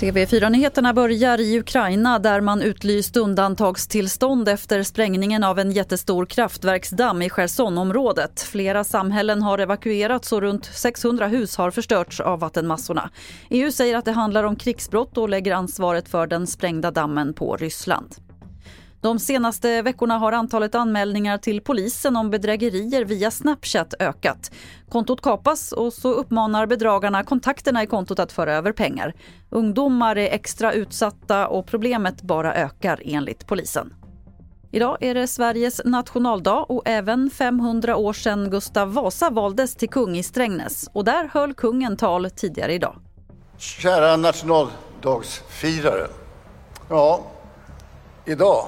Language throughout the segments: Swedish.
TV4-nyheterna börjar i Ukraina där man utlyst undantagstillstånd efter sprängningen av en jättestor kraftverksdamm i Chersonområdet. Flera samhällen har evakuerats och runt 600 hus har förstörts av vattenmassorna. EU säger att det handlar om krigsbrott och lägger ansvaret för den sprängda dammen på Ryssland. De senaste veckorna har antalet anmälningar till polisen om bedrägerier via Snapchat ökat. Kontot kapas och så uppmanar bedragarna kontakterna i kontot att föra över pengar. Ungdomar är extra utsatta och problemet bara ökar enligt polisen. Idag är det Sveriges nationaldag och även 500 år sedan Gustav Vasa valdes till kung i Strängnäs. Och där höll kungen tal tidigare idag. Kära nationaldagsfirare. Ja, idag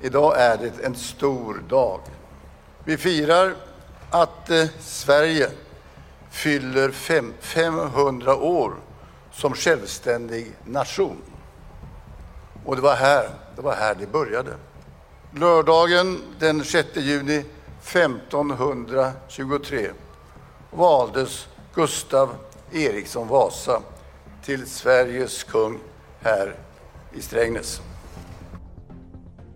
Idag är det en stor dag. Vi firar att eh, Sverige fyller 500 år som självständig nation. Och det var här det, var här det började. Lördagen den 6 juni 1523 valdes Gustav Eriksson Vasa till Sveriges kung här i Strängnäs.